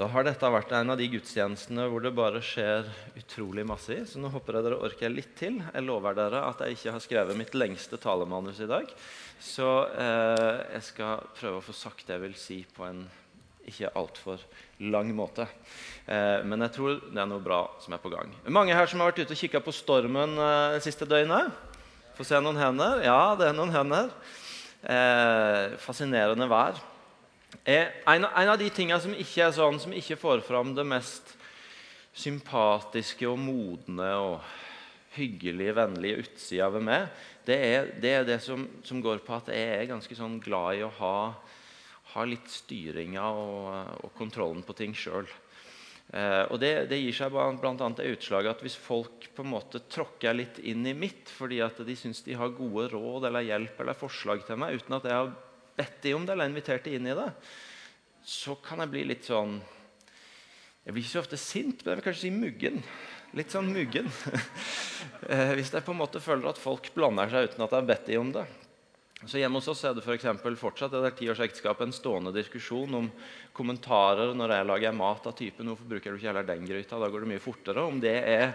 Da har dette vært en av de gudstjenestene hvor det bare skjer utrolig masse i. Så nå håper jeg dere orker litt til. Jeg lover dere at jeg ikke har skrevet mitt lengste talemanus i dag. Så eh, jeg skal prøve å få sagt det jeg vil si, på en ikke altfor lang måte. Eh, men jeg tror det er noe bra som er på gang. Mange her som har vært ute og kikka på stormen eh, det siste døgnet? Få se noen hender. Ja, det er noen hender. Eh, fascinerende vær en, en, av de tingene som ikke er sånn, som ikke får fram det mest sympatiske og modne og hyggelige, vennlige utsida ved meg, det er det, er det som, som, går på at jeg er ganske sånn glad i å ha, ha litt styringa og, og, kontrollen på ting sjøl. Eh, og det, det, gir seg bl.a. det utslaget at hvis folk på en måte tråkker litt inn i mitt fordi at de syns de har gode råd eller hjelp eller forslag til meg uten at jeg har bedt dem om det eller invitert dem inn i det, så kan jeg bli litt sånn Jeg blir ikke så ofte sint, men jeg vil kanskje si muggen. Litt sånn muggen. Eh, hvis jeg på en måte føler at folk blander seg uten at jeg har bedt dem om det. Så Hjemme hos oss er det for fortsatt det der års ekteskap en stående diskusjon om kommentarer når jeg lager mat av typen 'Hvorfor bruker du ikke heller den gryta?' Da går det mye fortere. Om det er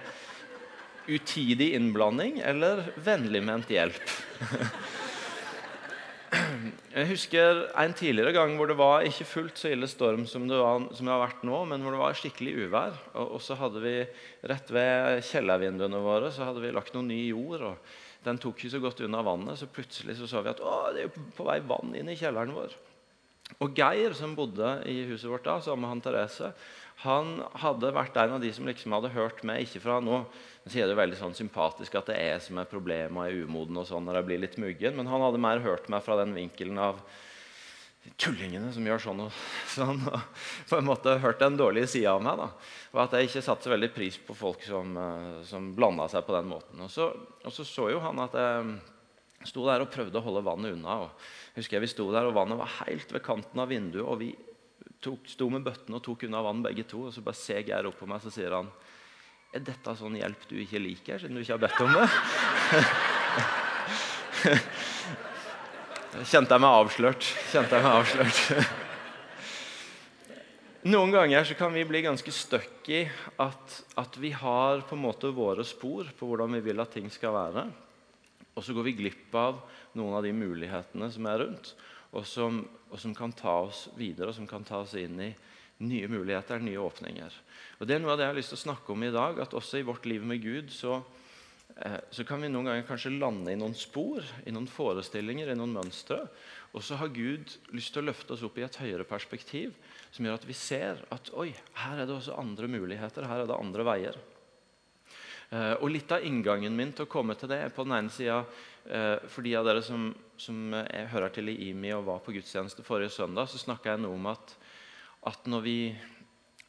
utidig innblanding eller vennligment hjelp. Jeg husker en tidligere gang hvor det var ikke fullt så ille storm som det, var, som det har vært nå, men hvor det var skikkelig uvær. Og, og, så hadde vi rett ved kjellervinduene våre så hadde vi lagt noe ny jord. og Den tok ikke så godt unna vannet, så plutselig så, så vi at å, det er på vei vann inn i kjelleren vår. Og Geir, som bodde i huset vårt da, sammen med han Therese, han hadde vært en av de som liksom hadde hørt med ikke fra nå han sier det veldig sånn sympatisk at det er jeg som er problemet og er umoden og sånn når jeg blir litt muggen, men han hadde mer hørt meg fra den vinkelen av tullingene som gjør sånn og sånn. Og på en måte hørt den dårlige sida av meg. da, Og at jeg ikke satte så veldig pris på folk som, eh, som blanda seg på den måten. Og så, og så, så jo han at jeg sto der og prøvde å holde vannet unna. og husker jeg Vi sto der, og vannet var helt ved kanten av vinduet. og vi tok, sto med bøttene og tok unna vann begge to. Og så bare ser Geir opp på meg så sier han er dette sånn hjelp du ikke liker, siden du ikke har bedt om det? Kjente jeg meg avslørt. Kjente jeg meg avslørt. Noen ganger kan vi bli ganske stuck i at, at, vi har på en måte våre spor på hvordan vi vil at ting skal være. Og så går vi glipp av noen av de mulighetene som er rundt, og som, og som kan ta oss videre og som kan ta oss inn i nye muligheter, nye åpninger. Og Det er noe av det jeg har lyst til å snakke om i dag. At også i vårt liv med Gud så, eh, så kan vi noen ganger kanskje lande i noen spor, i noen forestillinger, i noen mønstre. Og så har Gud lyst til å løfte oss opp i et høyere perspektiv, som gjør at vi ser at oi, her er det også andre muligheter, her er det andre veier. Eh, og Litt av inngangen min til å komme til det er på den ene sida eh, For de av dere som, som hører til i IMI og var på gudstjeneste forrige søndag, så snakka jeg noe om at at når vi,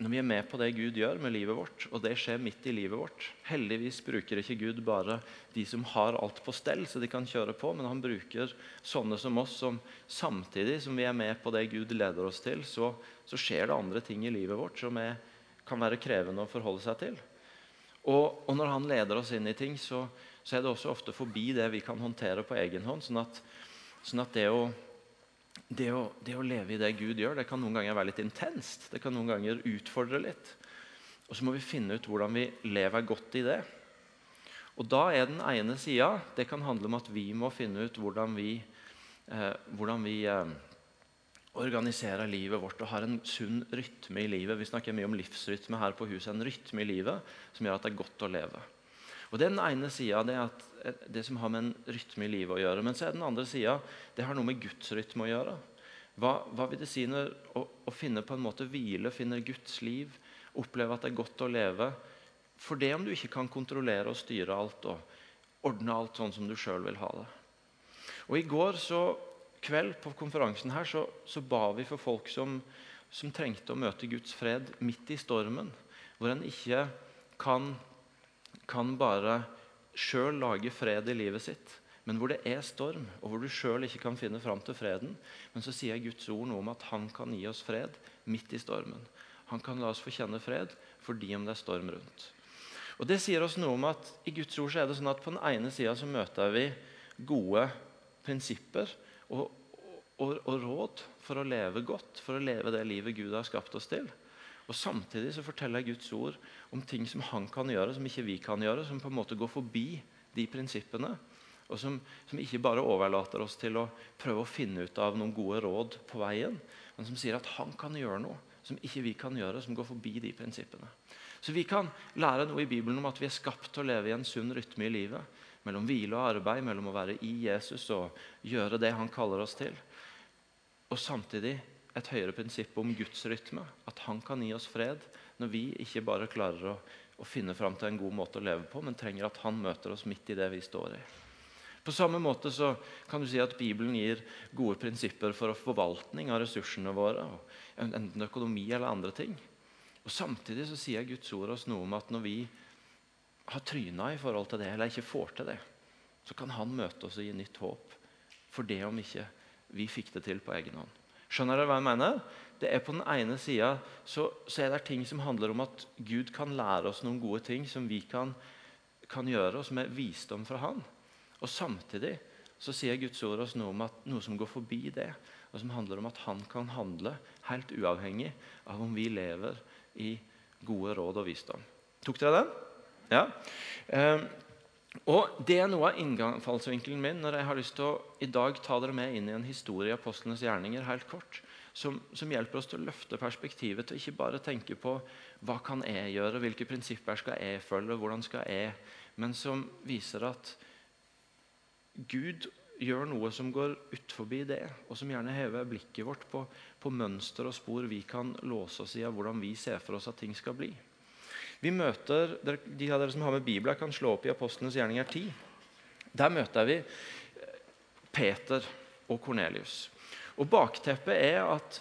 når vi, er med på det Gud gjør med livet vårt, og det skjer midt i livet vårt Heldigvis bruker ikke Gud bare de som har alt på stell, så de kan kjøre på, men han bruker sånne som oss, som samtidig som vi er med på det Gud leder oss til, så, så skjer det andre ting i livet vårt som er, kan være krevende å forholde seg til. Og, og når han leder oss inn i ting, så, så, er det også ofte forbi det vi kan håndtere på egen hånd. sånn at, sånn at det å det å, det å, leve i det Gud gjør, det kan noen ganger være litt intenst. Det kan noen ganger utfordre litt. Og så må vi finne ut hvordan vi lever godt i det. Og da er den ene sida Det kan handle om at vi må finne ut hvordan vi, eh, hvordan vi eh, organiserer livet vårt og har en sunn rytme i livet. Vi snakker mye om livsrytme her på huset. En rytme i livet som gjør at det er godt å leve. Og er den ene sida, det, det som har med en rytme i livet å gjøre. Men så er den andre sida det har noe med Guds rytme å gjøre. Hva, hva vil det si når, å, å, finne på en måte hvile, finne Guds liv, oppleve at det er godt å leve? For det om du ikke kan kontrollere og styre alt og ordne alt sånn som du sjøl vil ha det. Og I går så, kveld på konferansen her så, så ba vi for folk som, som trengte å møte Guds fred midt i stormen. Hvor en ikke kan kan bare sjøl lage fred i livet sitt, men hvor det er storm, og hvor du sjøl ikke kan finne fram til freden. Men så sier Guds ord noe om at han kan gi oss fred midt i stormen. Han kan la oss få kjenne fred fordi om det er storm rundt. Og Det sier oss noe om at i Guds ord så er det sånn at på den ene sida så møter vi gode prinsipper og, og, og, råd for å leve godt, for å leve det livet Gud har skapt oss til. Og Samtidig så forteller Guds ord om ting som han kan gjøre, som ikke vi kan gjøre. Som på en måte går forbi de prinsippene. Og som, som ikke bare overlater oss til å prøve å finne ut av noen gode råd på veien, men som sier at han kan gjøre noe som ikke vi kan gjøre, som går forbi de prinsippene. Så vi kan lære noe i Bibelen om at vi er skapt til å leve i en sunn rytme i livet. Mellom hvile og arbeid, mellom å være i Jesus og gjøre det han kaller oss til. Og samtidig et høyere prinsipp om Guds rytme. At han kan gi oss fred når vi ikke bare klarer å, å finne fram til en god måte å leve på, men trenger at han møter oss midt i det vi står i. På samme måte så kan du si at Bibelen gir gode prinsipper for forvaltning av ressursene våre. Enten økonomi eller andre ting. Og Samtidig så sier Guds ord oss noe om at når vi har tryna i forhold til det, eller ikke får til det, så kan Han møte oss og gi nytt håp. For det om ikke vi fikk det til på egen hånd. Skjønner dere hva jeg mener? Det er På den ene sida så, så, er det ting som handler om at Gud kan lære oss noen gode ting som vi kan, kan gjøre, og som er visdom fra Han. Og Samtidig så sier Guds ord oss noe om at noe som går forbi det, og som handler om at han kan handle helt uavhengig av om vi lever i gode råd og visdom. Tok dere den? Ja. Eh, og Det er noe av innfallsvinkelen min når jeg har lyst til å i dag ta dere med inn i en historie i apostlenes gjerninger helt kort, som, som, hjelper oss til å løfte perspektivet til ikke bare tenke på hva kan jeg gjøre, hvilke prinsipper skal jeg følge, hvordan skal jeg Men som viser at Gud gjør noe som går utenfor det, og som gjerne hever blikket vårt på, på mønster og spor vi kan låse oss i av hvordan vi ser for oss at ting skal bli. Vi møter, De av dere som har med Bibelen, kan slå opp i Apostlenes gjerninger 10. Der møter vi eh, Peter og Kornelius. Og Bakteppet er at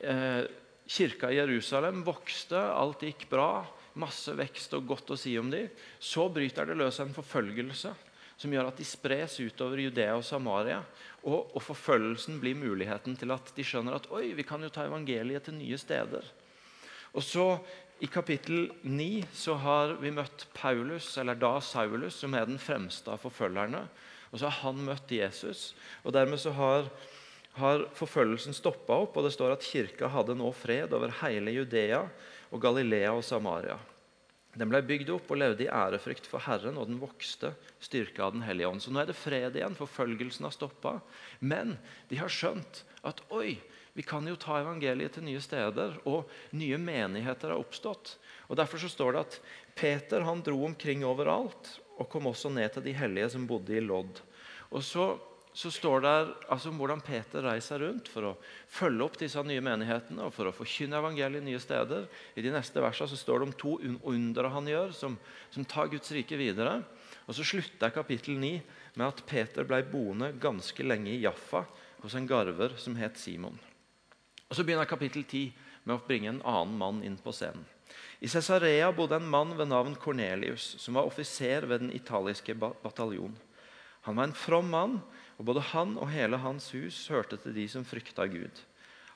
eh, kirka i Jerusalem vokste, alt gikk bra. Masse vekst og godt å si om dem. Så bryter det løs en forfølgelse som gjør at de spres utover Judea og Samaria. Og, og, forfølgelsen blir muligheten til at de skjønner at oi, vi kan jo ta evangeliet til nye steder. Og så I kapittel 9 så har vi møtt Paulus, eller da Saulus, som er den fremste av forfølgerne. Og så har han møtt Jesus. og Dermed så har, har forfølgelsen stoppa opp, og det står at kirka hadde nå fred over hele Judea og Galilea og Samaria. Den ble bygd opp og levde i ærefrykt for Herren, og den vokste styrka av Den hellige ånd. Så nå er det fred igjen. Forfølgelsen har stoppa. Men de har skjønt at oi, vi kan jo ta evangeliet til nye steder, og nye menigheter har oppstått. Og Derfor så står det at Peter han dro omkring overalt og kom også ned til de hellige som bodde i Lodd. Og så så står det altså, om hvordan Peter reiser rundt for å følge opp disse nye menighetene og for å forkynne evangeliet nye steder. I de neste versene så står det om to undre han gjør, som, som tar Guds rike videre. Og Så slutter kapittel 9 med at Peter ble boende ganske lenge i Jaffa hos en garver som het Simon. Og Så begynner kapittel 10 med å bringe en annen mann inn på scenen. I Cesarea bodde en mann ved navn Kornelius, som var offiser ved den italiske bataljon. Han var en from mann og Både han og hele hans hus hørte til de som frykta Gud.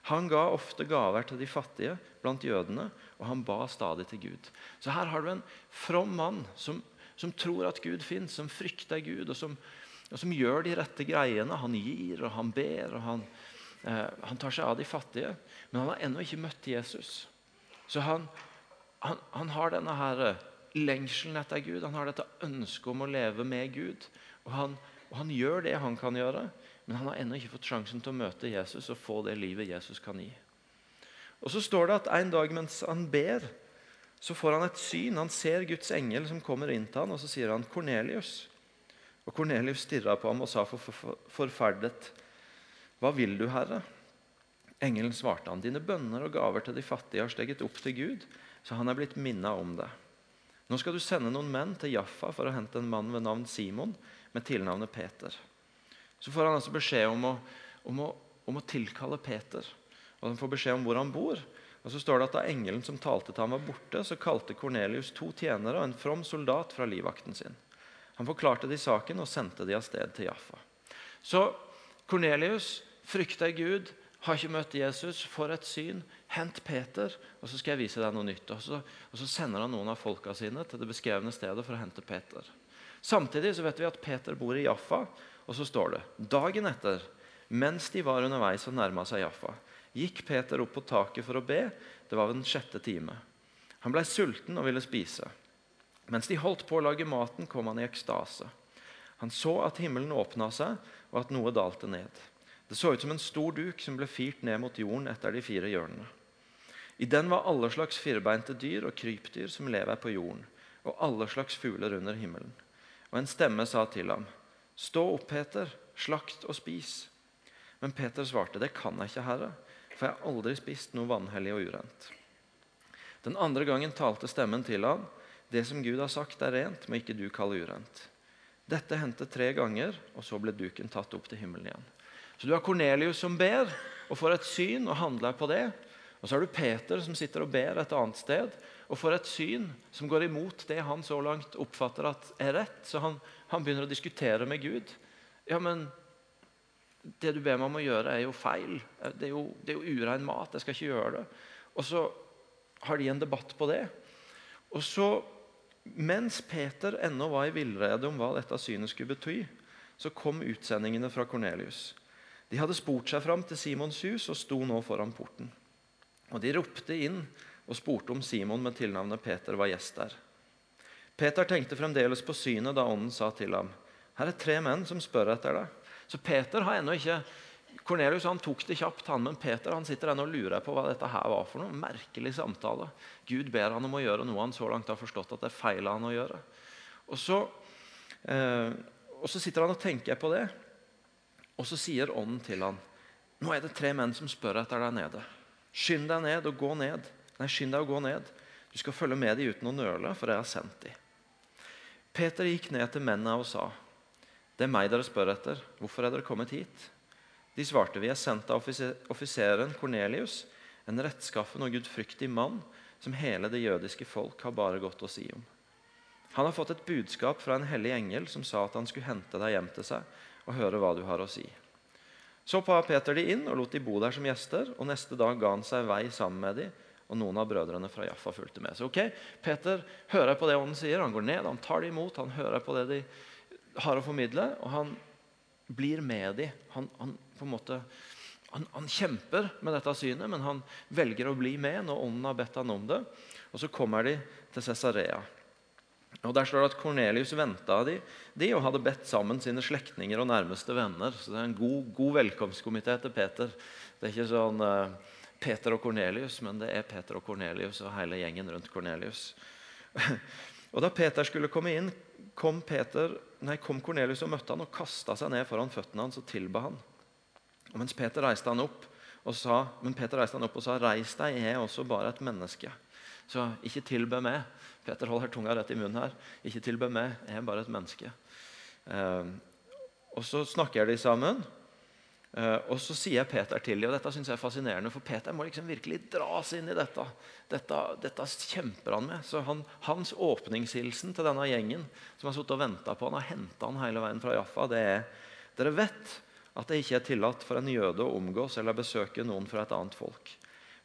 Han ga ofte gaver til de fattige blant jødene, og han ba stadig til Gud. Så her har du en from mann som, som tror at Gud fins, som frykter Gud, og som, og som, gjør de rette greiene. Han gir, og han ber, og han, han tar seg av de fattige. Men han har ennå ikke møtt Jesus. Så han, han, han har denne her lengselen etter Gud, han har dette ønsket om å leve med Gud. Og han, og Han gjør det han kan gjøre, men han har ennå ikke fått sjansen til å møte Jesus og få det livet Jesus kan gi. Og Så står det at en dag mens han ber, så får han et syn. Han ser Guds engel som kommer inn til han, og så sier han 'Kornelius'. Og Kornelius stirra på ham og sa for, for, forferdet, 'Hva vil du, Herre?' Engelen svarte han, 'Dine bønner og gaver til de fattige har steget opp til Gud, så han er blitt minna om det.' Nå skal du sende noen menn til Jaffa for å hente en mann ved navn Simon, med tilnavnet Peter. Så får han altså beskjed om å, om, å, om å, tilkalle Peter. Og Han får beskjed om hvor han bor. Og så står det at Da engelen som talte til ham var borte, så kalte Kornelius to tjenere og en from soldat fra livvakten sin. Han forklarte de saken og sendte de av sted til Jaffa. Så Kornelius frykter Gud, har ikke møtt Jesus, får et syn. Hent Peter, og så skal jeg vise deg noe nytt. Og så, og så sender han noen av folka sine til det beskrevne stedet for å hente Peter. Samtidig så vet vi at Peter bor i Jaffa, og så står det dagen etter, mens de var underveis og nærma seg Jaffa, gikk Peter opp på taket for å be. Det var den sjette time. Han blei sulten og ville spise. Mens de holdt på å lage maten, kom han i ekstase. Han så at himmelen åpna seg, og at noe dalte ned. Det så ut som en stor duk som ble firt ned mot jorden etter de fire hjørnene. I den var alle slags firbeinte dyr og krypdyr som lever på jorden, og alle slags fugler under himmelen. Og en stemme sa til ham, Stå opp, Peter, slakt og spis. Men Peter svarte, Det kan jeg ikke, Herre, for jeg har aldri spist noe vanhellig og urent. Den andre gangen talte stemmen til ham, Det som Gud har sagt, er rent, må ikke du kalle urent. Dette hendte tre ganger, og så ble duken tatt opp til himmelen igjen. Så du har Kornelius som ber og får et syn og handler på det. Og så har du Peter som sitter og ber et annet sted og får et syn som går imot det han så langt oppfatter at er rett. Så han, han begynner å diskutere med Gud. Ja, men det du ber meg om å gjøre, er jo feil. Det er jo, det er jo urein mat. Jeg skal ikke gjøre det. Og så har de en debatt på det. Og så, mens Peter ennå var i villrede om hva dette synet skulle bety, så kom utsendingene fra Kornelius. De hadde spurt seg fram til Simons hus og sto nå foran porten. Og De ropte inn og spurte om Simon med tilnavnet Peter var gjest der. Peter tenkte fremdeles på synet da ånden sa til ham, her er tre menn som spør etter deg. Så Peter har ennå ikke Kornelius han tok det kjapt, han, men Peter han sitter ennå og lurer på hva dette her var for noe. Merkelig samtale. Gud ber han om å gjøre noe han så langt har forstått at det er feil han å gjøre. Og så, eh, og så sitter han og tenker på det, og så sier ånden til han, Nå er det tre menn som spør etter deg nede. Skynd deg ned og gå ned. Nei, skynd deg å gå ned. Du skal følge med dem uten å nøle, for jeg har sendt dem. Peter gikk ned til mennene og sa, det er meg dere spør etter. Hvorfor er dere kommet hit? De svarte, vi er sendt av offiseren Kornelius, en rettskaffen og gudfryktig mann som hele det jødiske folk har bare godt å si om. Han har fått et budskap fra en hellig engel som sa at han skulle hente deg hjem til seg og høre hva du har å si. Så pa Peter de inn og lot de bo der som gjester, og neste dag ga han seg vei sammen med de, og noen av brødrene fra Jaffa fulgte med. Så ok, Peter hører på det ånden sier, han går ned, han tar det imot, han hører på det de har å formidle, og han blir med de. Han, han, på en måte, han, han, kjemper med dette synet, men han velger å bli med når ånden har bedt han om det. Og Så kommer de til Cesarea. Og Der står det at Kornelius venta de, de og hadde bedt sammen sine slektninger og nærmeste venner. Så Det er en god, god velkomstkomité til Peter. Det er ikke sånn uh, Peter og Kornelius, men det er Peter og Kornelius og hele gjengen rundt Kornelius. og Da Peter skulle komme inn, kom, Peter, nei, kom Kornelius og møtte han og kasta seg ned foran føttene hans og tilba han. Og mens Peter reiste han opp og sa, men Peter reiste han opp og sa, 'Reis deg, jeg er også bare et menneske.' Så ikke tilbe meg. Peter holder tunga rett i munnen her. Ikke tilbe meg, jeg er bare et menneske. Eh, og så snakker de sammen. Uh, og så sier Peter til dem, og dette synes jeg er fascinerende, for Peter må liksom virkelig dras inn i dette. Dette, dette kjemper han med. Så han, Hans åpningshilsen til denne gjengen som har sittet og venta på han, har henta han hele veien fra Jaffa, det er dere vet at det ikke er tillatt for en jøde å omgås eller besøke noen fra et annet folk.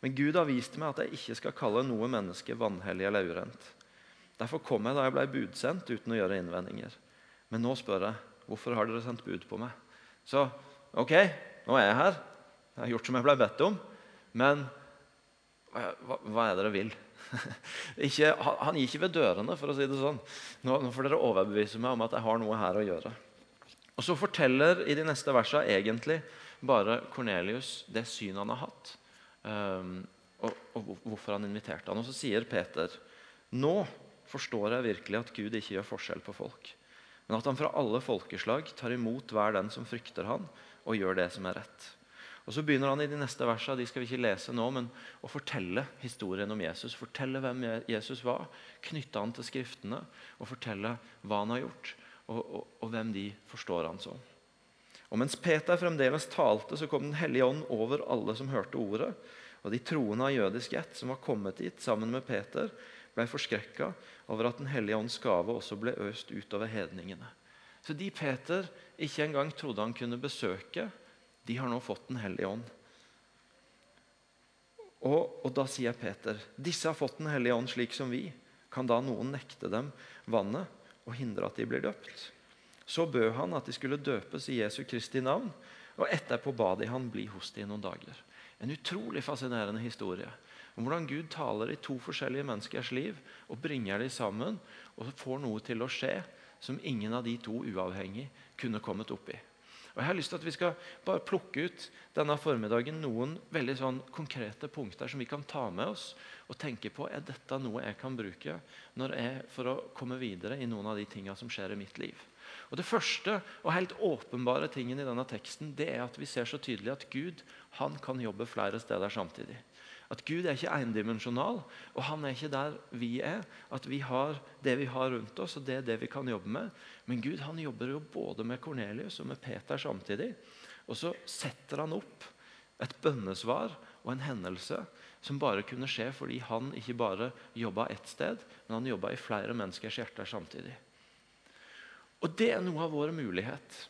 Men Gud har vist meg at jeg ikke skal kalle noe menneske vanhellig eller urent. Derfor kom jeg da jeg ble budsendt uten å gjøre innvendinger. Men nå spør jeg hvorfor har dere sendt bud på meg? Så Ok, nå er jeg her. Jeg har gjort som jeg ble bedt om. Men hva, hva er det dere vil? ikke, han gir ikke ved dørene, for å si det sånn. Nå, nå, får dere overbevise meg om at jeg har noe her å gjøre. Og Så forteller i de neste versene egentlig bare Kornelius det synet han har hatt, og, og, hvorfor han inviterte han. Og Så sier Peter nå forstår jeg virkelig at Gud ikke gjør forskjell på folk, men at han fra alle folkeslag tar imot hver den som frykter han, og gjør det som er rett. Og Så begynner han i de neste versene de skal vi ikke lese nå, men å fortelle historien om Jesus. Fortelle hvem Jesus var, knytte han til Skriftene og fortelle hva han har gjort, og, og, og hvem de forstår han som. Og Mens Peter fremdeles talte, så kom Den hellige ånd over alle som hørte ordet. Og De troende av jødisk ett som var kommet dit sammen med Peter, ble forskrekka over at Den hellige ånds gave også ble øst utover hedningene. Så de Peter ikke engang trodde han kunne besøke, de har nå fått Den hellige ånd. Og, og, Da sier Peter disse har fått Den hellige ånd slik som vi. Kan da noen nekte dem vannet og hindre at de blir døpt? Så bød han at de skulle døpes i Jesu Kristi navn, og etterpå ba de han bli hos dem noen dager. En utrolig fascinerende historie om hvordan Gud taler i to forskjellige menneskers liv og bringer dem sammen og får noe til å skje som ingen av de to uavhengig kunne kommet opp i. Og jeg har lyst til at Vi skal bare plukke ut denne formiddagen noen veldig sånn konkrete punkter som vi kan ta med oss og tenke på er dette noe jeg kan bruke jeg, for å komme videre i noen av de tingene som skjer i mitt liv. Og Det første og helt åpenbare tingen i denne teksten det er at vi ser så tydelig at Gud han kan jobbe flere steder samtidig. At Gud er ikke endimensjonal, og han er ikke der vi er. At vi har det vi har rundt oss, og det er det vi kan jobbe med. Men Gud han jobber jo både med Kornelius og med Peter samtidig. Og så setter han opp et bønnesvar og en hendelse som bare kunne skje fordi han ikke bare jobba ett sted, men han jobba i flere menneskers hjerter samtidig. Og Det er noe av vår mulighet.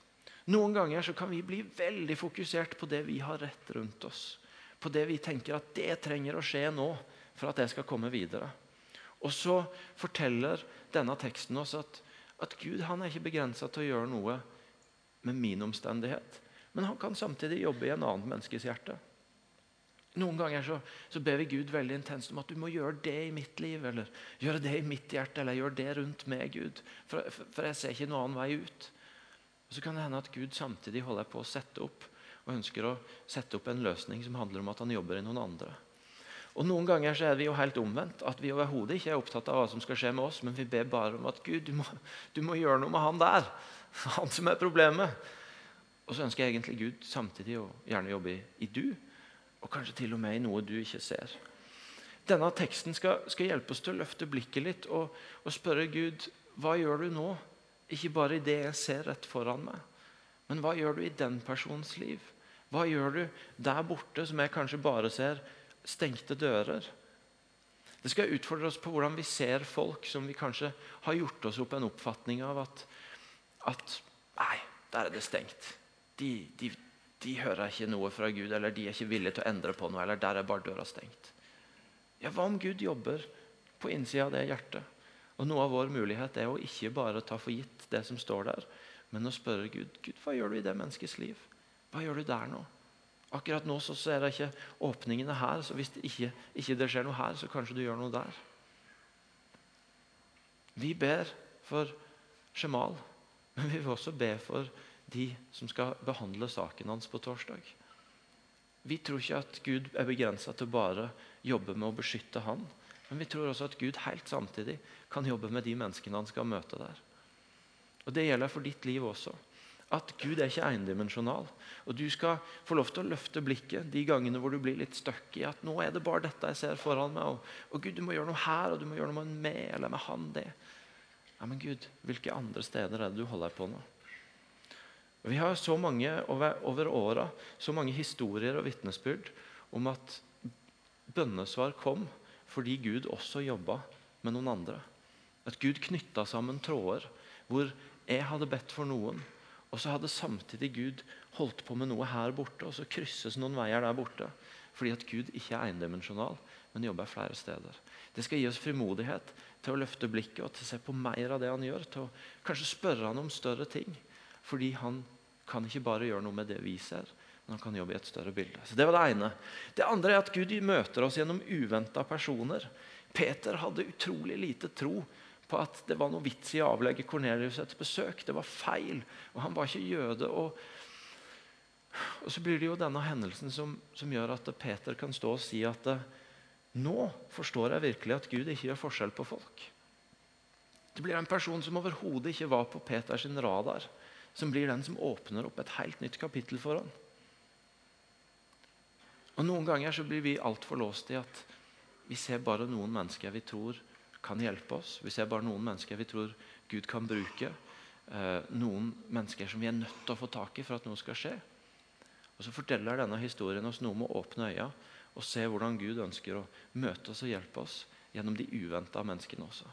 Noen ganger så kan vi bli veldig fokusert på det vi har rett rundt oss på det vi tenker at det trenger å skje nå for at det skal komme videre. Og så forteller denne teksten oss at, at Gud han er ikke begrensa til å gjøre noe med min omstendighet. Men han kan samtidig jobbe i en annen menneskes hjerte. Noen ganger så, så, ber vi Gud veldig intenst om at du må gjøre det i mitt liv, eller gjøre det i mitt hjerte, eller gjøre det rundt meg, Gud. For, for, jeg ser ikke noen annen vei ut. Og Så kan det hende at Gud samtidig holder på å sette opp og ønsker å sette opp en løsning som handler om at han jobber i noen andre. Og Noen ganger så er vi jo helt omvendt. At vi overhodet ikke er opptatt av hva som skal skje med oss, men vi ber bare om at Gud, du må, du må gjøre noe med han der. Han som er problemet. Og så ønsker jeg egentlig Gud samtidig å gjerne jobbe i, i du, og kanskje til og med i noe du ikke ser. Denne teksten skal, skal hjelpe oss til å løfte blikket litt og, og spørre Gud hva gjør du nå? Ikke bare i det jeg ser rett foran meg, men hva gjør du i den personens liv? Hva gjør du der borte som jeg kanskje bare ser stengte dører? Det skal utfordre oss på hvordan vi ser folk som vi kanskje har gjort oss opp en oppfatning av at, at Nei, der er det stengt. De, de, de, hører ikke noe fra Gud, eller de er ikke villige til å endre på noe. Eller der er bare døra stengt. Ja, Hva om Gud jobber på innsida av det hjertet? Og Noe av vår mulighet er å ikke bare ta for gitt det som står der, men å spørre Gud Gud, hva gjør du i det menneskets liv. Hva gjør du der nå? Akkurat nå så er det ikke åpningene her, så hvis det ikke, ikke det skjer noe her, så kanskje du gjør noe der. Vi ber for Shemal, men vi vil også be for de som skal behandle saken hans på torsdag. Vi tror ikke at Gud er begrensa til bare jobbe med å beskytte han, men vi tror også at Gud helt samtidig kan jobbe med de menneskene han skal møte der. Og Det gjelder for ditt liv også at Gud er ikke endimensjonal. Og du skal få lov til å løfte blikket de gangene hvor du blir litt stuck i at nå er det bare dette jeg ser foran meg. Og, og, Gud, du må gjøre noe her, og du må gjøre noe med eller med han det. Ja, Men Gud, hvilke andre steder er det du holder på nå? Vi har så mange over, over åra så mange historier og vitnesbyrd om at bønnesvar kom fordi Gud også jobba med noen andre. At Gud knytta sammen tråder hvor jeg hadde bedt for noen, og så hadde samtidig Gud holdt på med noe her borte, og så krysses noen veier der borte. Fordi at Gud ikke er endimensjonal, men jobber flere steder. Det skal gi oss frimodighet til å løfte blikket og til å se på mer av det han gjør. Til å kanskje spørre han om større ting. Fordi han kan ikke bare gjøre noe med det vi ser, men han kan jobbe i et større bilde. Så Det var det ene. Det andre er at Gud møter oss gjennom uventa personer. Peter hadde utrolig lite tro på at det var noe vits i å avlegge Kornelius et besøk. Det var feil, og han var ikke jøde. Og, og Så blir det jo denne hendelsen som, som, gjør at Peter kan stå og si at nå forstår jeg virkelig at Gud ikke gjør forskjell på folk. Det blir en person som overhodet ikke var på Peters radar, som blir den som åpner opp et helt nytt kapittel for ham. Og Noen ganger så blir vi altfor låst i at vi ser bare noen mennesker vi tror kan hjelpe oss. Vi ser bare noen mennesker vi tror Gud kan bruke. Eh, noen mennesker som vi er nødt til å få tak i for at noe skal skje. Og Så forteller denne historien oss noe om å åpne øya og se hvordan Gud ønsker å møte oss og hjelpe oss gjennom de uventa menneskene også.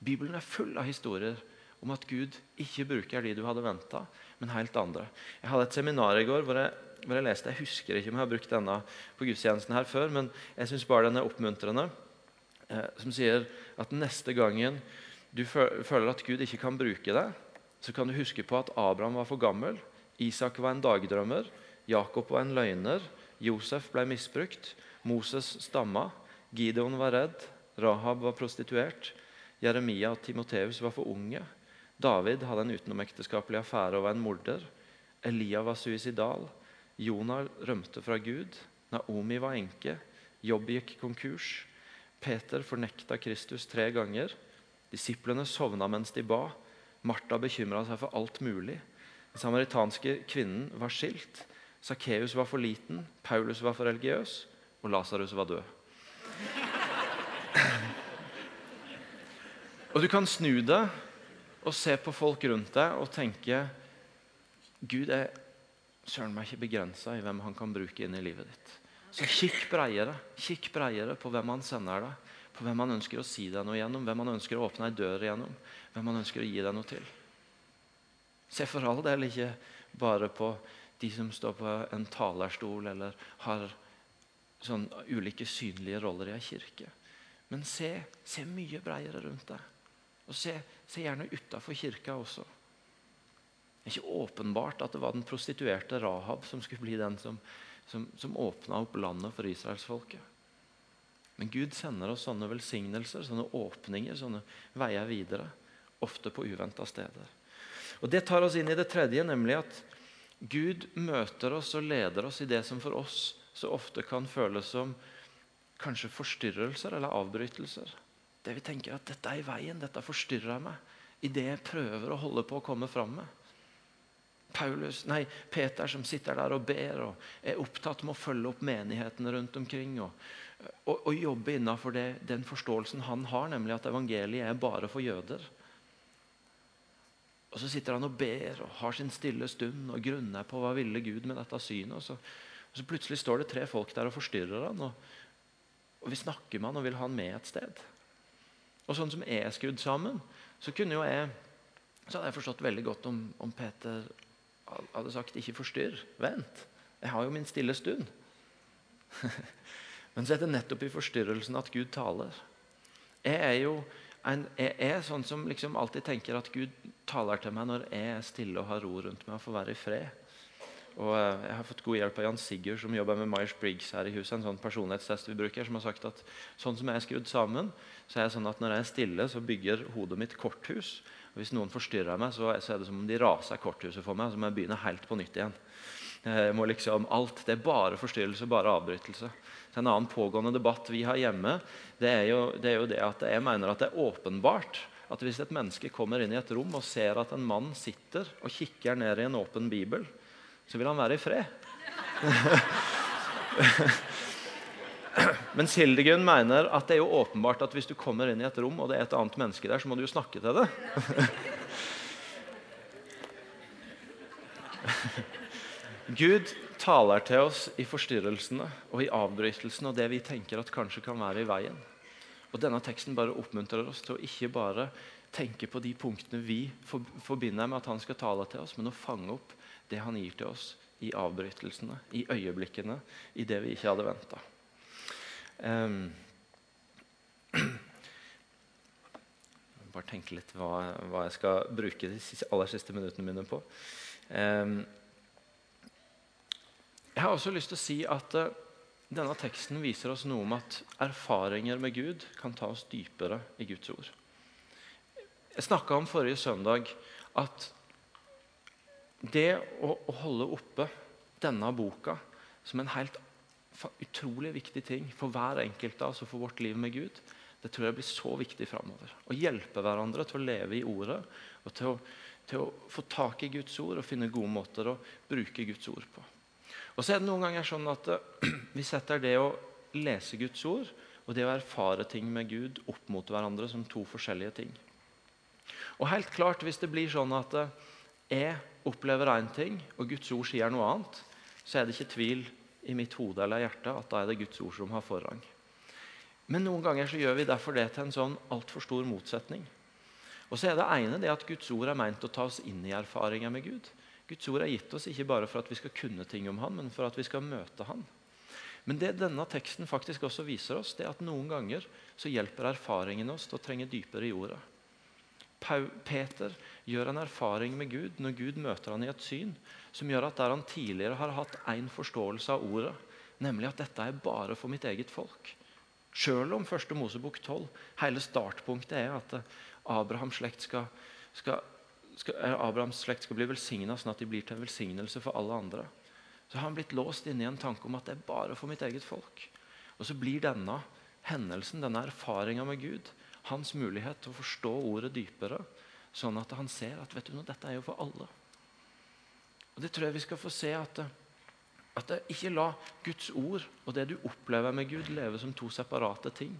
Bibelen er full av historier om at Gud ikke bruker de du hadde venta, men helt andre. Jeg hadde et seminar i går hvor jeg, hvor jeg leste Jeg husker ikke om jeg har brukt denne på gudstjenesten her før, men jeg syns bare den er oppmuntrende. Eh, som sier at neste gangen du føler at Gud ikke kan bruke deg, så kan du huske på at Abraham var for gammel, Isak var en dagdrømmer, Jakob var en løgner, Josef ble misbrukt. Moses stamma. Gideon var redd. Rahab var prostituert. Jeremia og Timoteus var for unge. David hadde en utenomekteskapelig affære og var en morder. Elia var suicidal. Jonah rømte fra Gud. Naomi var enke. Jobb gikk konkurs. Peter fornekta Kristus tre ganger. Disiplene sovna mens de ba. Martha bekymra seg for alt mulig. Den samaritanske kvinnen var skilt. Sakkeus var for liten. Paulus var for religiøs. Og Lasarus var død. Og Du kan snu deg og se på folk rundt deg og tenke Gud er søren meg ikke begrensa i hvem han kan bruke inn i livet ditt. Så kikk bredere. Kikk bredere på hvem han sender deg på hvem han ønsker å si deg noe gjennom, hvem han ønsker å åpne ei dør gjennom, hvem han ønsker å gi deg noe til. Se for all del ikke bare på de som står på en talerstol eller har sånn ulike synlige roller i ei kirke. Men se, se mye bredere rundt deg. Og se, se gjerne utafor kirka også. Det er ikke åpenbart at det var den prostituerte Rahab som skulle bli den som, som, som åpna opp landet for israelsfolket. Men Gud sender oss sånne velsignelser, sånne åpninger, sånne veier videre. Ofte på uventa steder. Og Det tar oss inn i det tredje, nemlig at Gud møter oss og leder oss i det som for oss så ofte kan føles som kanskje forstyrrelser eller avbrytelser. Det vi tenker at 'dette er i veien, dette forstyrrer meg' i det jeg prøver å holde på å komme fram med. Paulus, nei, Peter som sitter der og ber og er opptatt med å følge opp menighetene rundt omkring. og og, og jobbe innenfor den forståelsen han har, nemlig at evangeliet er bare for jøder. Og Så sitter han og ber og har sin stille stund og grunner på hva ville Gud med dette synet. Og så, og så plutselig står det tre folk der og forstyrrer han, og, og Vi snakker med han og vil ha han med et sted. Og Sånn som jeg er skrudd sammen, så kunne jo jeg så hadde jeg forstått veldig godt om, om Peter hadde sagt 'ikke forstyrr', vent. Jeg har jo min stille stund. Men så er det nettopp i forstyrrelsen at Gud taler. Jeg er jo en, jeg er sånn som liksom alltid tenker at Gud taler til meg når jeg er stille og har ro rundt meg og får være i fred. Og eh, Jeg har fått god hjelp av Jan Sigurd, som jobber med Myers-Briggs her i huset. en sånn personlighetstest vi bruker, som har sagt at sånn som jeg er skrudd sammen, så er jeg sånn at når jeg er stille, så bygger hodet mitt korthus. Og Hvis noen forstyrrer meg, så, er det som om de raser korthuset for meg. Så må jeg begynne helt på nytt igjen. Jeg må liksom, alt, Det er bare forstyrrelse, bare avbrytelse. Så En annen pågående debatt vi har hjemme, det er, jo, det er jo det at jeg mener at det er åpenbart at hvis et menneske kommer inn i et rom og ser at en mann sitter og kikker ned i en åpen bibel, så vil han være i fred. Mens Hildegunn mener at det er jo åpenbart at hvis du kommer inn i et rom og det er et annet menneske der, så må du jo snakke til det. Gud taler til oss i forstyrrelsene og i avbrytelsene og det vi tenker at kanskje kan være i veien. Og Denne teksten bare oppmuntrer oss til å ikke bare tenke på de punktene vi forbinder med at han skal tale til oss, men å fange opp det han gir til oss i avbrytelsene, i øyeblikkene, i det vi ikke hadde venta. Um, bare tenke litt hva, hva, jeg skal bruke de aller siste minuttene mine på. Um, jeg har også lyst til å si at uh, denne teksten viser oss noe om at erfaringer med Gud kan ta oss dypere i Guds ord. Jeg snakka om forrige søndag at det å, å, holde oppe denne boka som en helt utrolig viktig ting for hver enkelt av oss og for vårt liv med Gud, det tror jeg blir så viktig framover. Å hjelpe hverandre til å leve i Ordet og til å, til å få tak i Guds ord og finne gode måter å bruke Guds ord på. Og så er det noen ganger sånn at Vi setter det å lese Guds ord og det å erfare ting med Gud opp mot hverandre som to forskjellige ting. Og helt klart, Hvis det blir sånn at jeg opplever én ting, og Guds ord sier noe annet, så er det ikke tvil i mitt hode eller hjerte at da er det Guds ord som har forrang. Men noen ganger så gjør vi derfor det til en sånn altfor stor motsetning. Og så er Det ene det at Guds ord er meint å ta oss inn i erfaringer med Gud. Guds ord er gitt oss ikke bare for at vi skal kunne ting om han, men for at vi skal møte han. Men det denne teksten faktisk også viser oss, det er at noen ganger så hjelper erfaringen oss til å trenge dypere i jorda. Peter gjør en erfaring med Gud når Gud møter han i et syn som gjør at der han tidligere har hatt én forståelse av ordet, nemlig at dette er bare for mitt eget folk. Selv om første Mosebok 12, hele startpunktet er at Abrahams slekt skal, skal, skal, Abrahams slekt skal bli velsigna, sånn at de blir til en velsignelse for alle andre. Så har han blitt låst inne i en tanke om at det er bare for mitt eget folk. Og så blir denne hendelsen, denne erfaringa med Gud, hans mulighet til å forstå ordet dypere, sånn at han ser at vet du noe, dette er jo for alle. Og Det tror jeg vi skal få se at, at ikke la Guds ord og det du opplever med Gud, leve som to separate ting.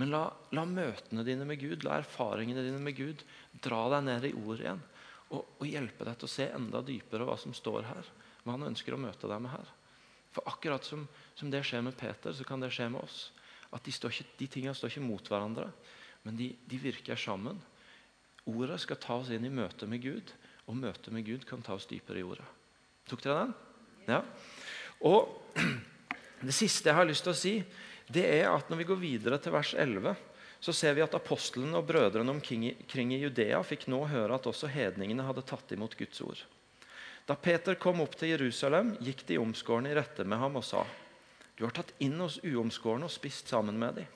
Men la, la møtene dine med Gud, la erfaringene dine med Gud dra deg ned i ordet igjen. Og, og hjelpe deg til å se enda dypere hva som står her. Hva han ønsker å møte deg med her. For akkurat som, som det skjer med Peter, så kan det skje med oss. At De, ikke, de tingene står ikke mot hverandre, men de, de virker sammen. Ordet skal ta oss inn i møte med Gud, og møtet med Gud kan ta oss dypere i ordet. Tok dere den? Ja. Og Det siste jeg har lyst til å si, det er at når vi går videre til vers 11, så ser vi at apostlene og brødrene omkring i Judea fikk nå høre at også hedningene hadde tatt imot Guds ord. Da Peter kom opp til Jerusalem, gikk de omskårne i rette med ham og sa:" Du har tatt inn oss uomskårne og spist sammen med dem.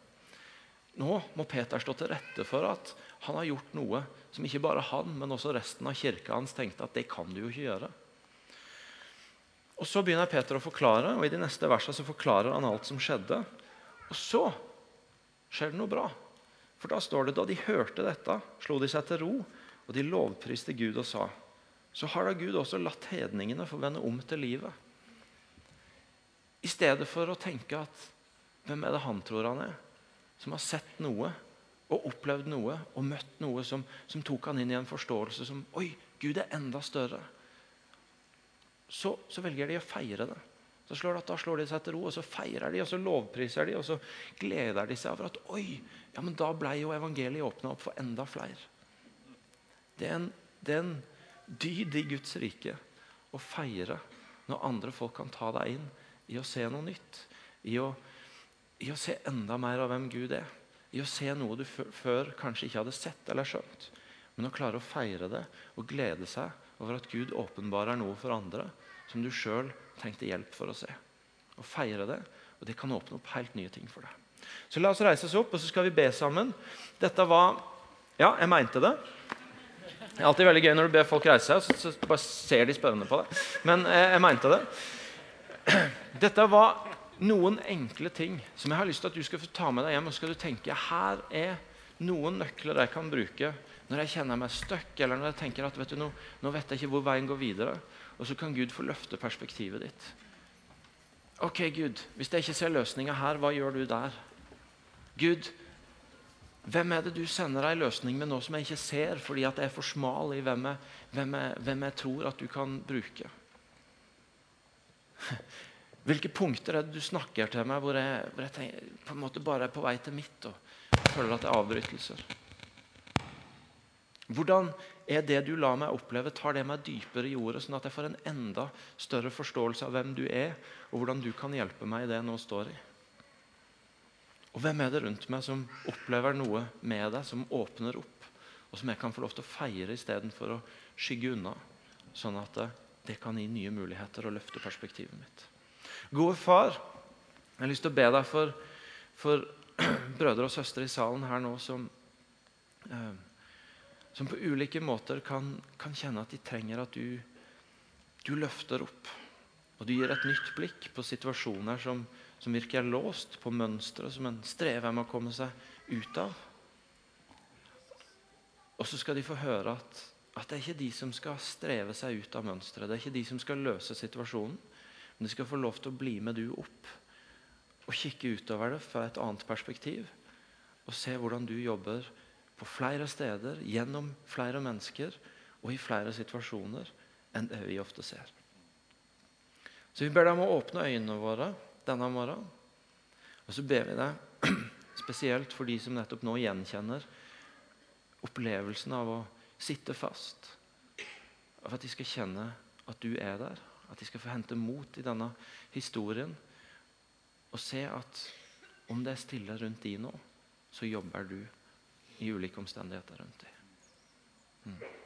Nå må Peter stå til rette for at han har gjort noe som ikke bare han, men også resten av kirka hans tenkte at det kan du jo ikke gjøre. Og Så begynner Peter å forklare, og i de neste versene så forklarer han alt som skjedde. Og så skjer det noe bra. For da står det da de hørte dette, slo de seg til ro, og de lovpriste Gud og sa Så har da Gud også latt hedningene få vende om til livet. I stedet for å tenke at hvem er det han tror han er? som har sett noe og opplevd noe og møtt noe som, som tok han inn i en forståelse som Oi, Gud er enda større. Så, så velger de å feire det. Så slår det Da slår de seg til ro, og så feirer de, og så lovpriser de, og så gleder de seg over at oi, ja, men da ble jo evangeliet åpna opp for enda flere. Det er, en, det er en dyd i Guds rike å feire når andre folk kan ta deg inn i å se noe nytt. I å i å se enda mer av hvem Gud er. I å se noe du før kanskje ikke hadde sett eller skjønt. Men å klare å feire det og glede seg over at Gud åpenbarer noe for andre som du sjøl trengte hjelp for å se. Å feire det, og det kan åpne opp helt nye ting for deg. Så la oss reise oss opp, og så skal vi be sammen. Dette var Ja, jeg mente det. Det er alltid veldig gøy når du ber folk reise seg, så, bare ser de spørrende på det. Men jeg, jeg mente det. Dette var noen enkle ting som jeg har lyst til at du skal få ta med deg hjem. og skal du tenke, Her er noen nøkler jeg kan bruke når jeg kjenner meg stuck, eller når jeg tenker at vet du, nå, nå vet jeg ikke hvor veien går videre. Og så kan Gud få løfte perspektivet ditt. Ok, Gud, hvis jeg ikke ser løsninga her, hva gjør du der? Gud, hvem er det du sender ei løsning med nå som jeg ikke ser, fordi at jeg er for smal i hvem jeg, hvem jeg, hvem jeg tror at du kan bruke? Hvilke punkter er det du snakker til meg hvor jeg, hvor jeg tenker, på en måte bare er på vei til mitt og føler at det er avbrytelser? Hvordan er det du lar meg oppleve, tar det meg dypere i jordet, sånn at jeg får en enda større forståelse av hvem du er, og hvordan du kan hjelpe meg i det jeg nå står i? Og hvem er det rundt meg som opplever noe med deg, som åpner opp, og som jeg kan få lov til å feire istedenfor å skygge unna, sånn at det, kan gi nye muligheter og løfte perspektivet mitt? Gode far, jeg har lyst til å be deg for, for brødre og søstre i salen her nå som, eh, som på ulike måter kan, kan, kjenne at de trenger at du, du, løfter opp. Og du gir et nytt blikk på situasjoner som, som virker låst, på mønstre som en strever med å komme seg ut av. Og så skal de få høre at, at det er ikke de som skal streve seg ut av mønsteret. Det er ikke de som skal løse situasjonen. Men de skal få lov til å bli med du opp og kikke utover det fra et annet perspektiv. Og se hvordan du jobber på flere steder, gjennom flere mennesker og i flere situasjoner enn det vi ofte ser. Så vi ber deg om å åpne øynene våre denne morgenen. Og så ber vi deg spesielt for de som nettopp nå gjenkjenner opplevelsen av å sitte fast. Av at de skal kjenne at du er der, at de skal få hente mot i denne historien og se at om det er stille rundt de nå, så jobber du i ulike omstendigheter rundt dem. Mm.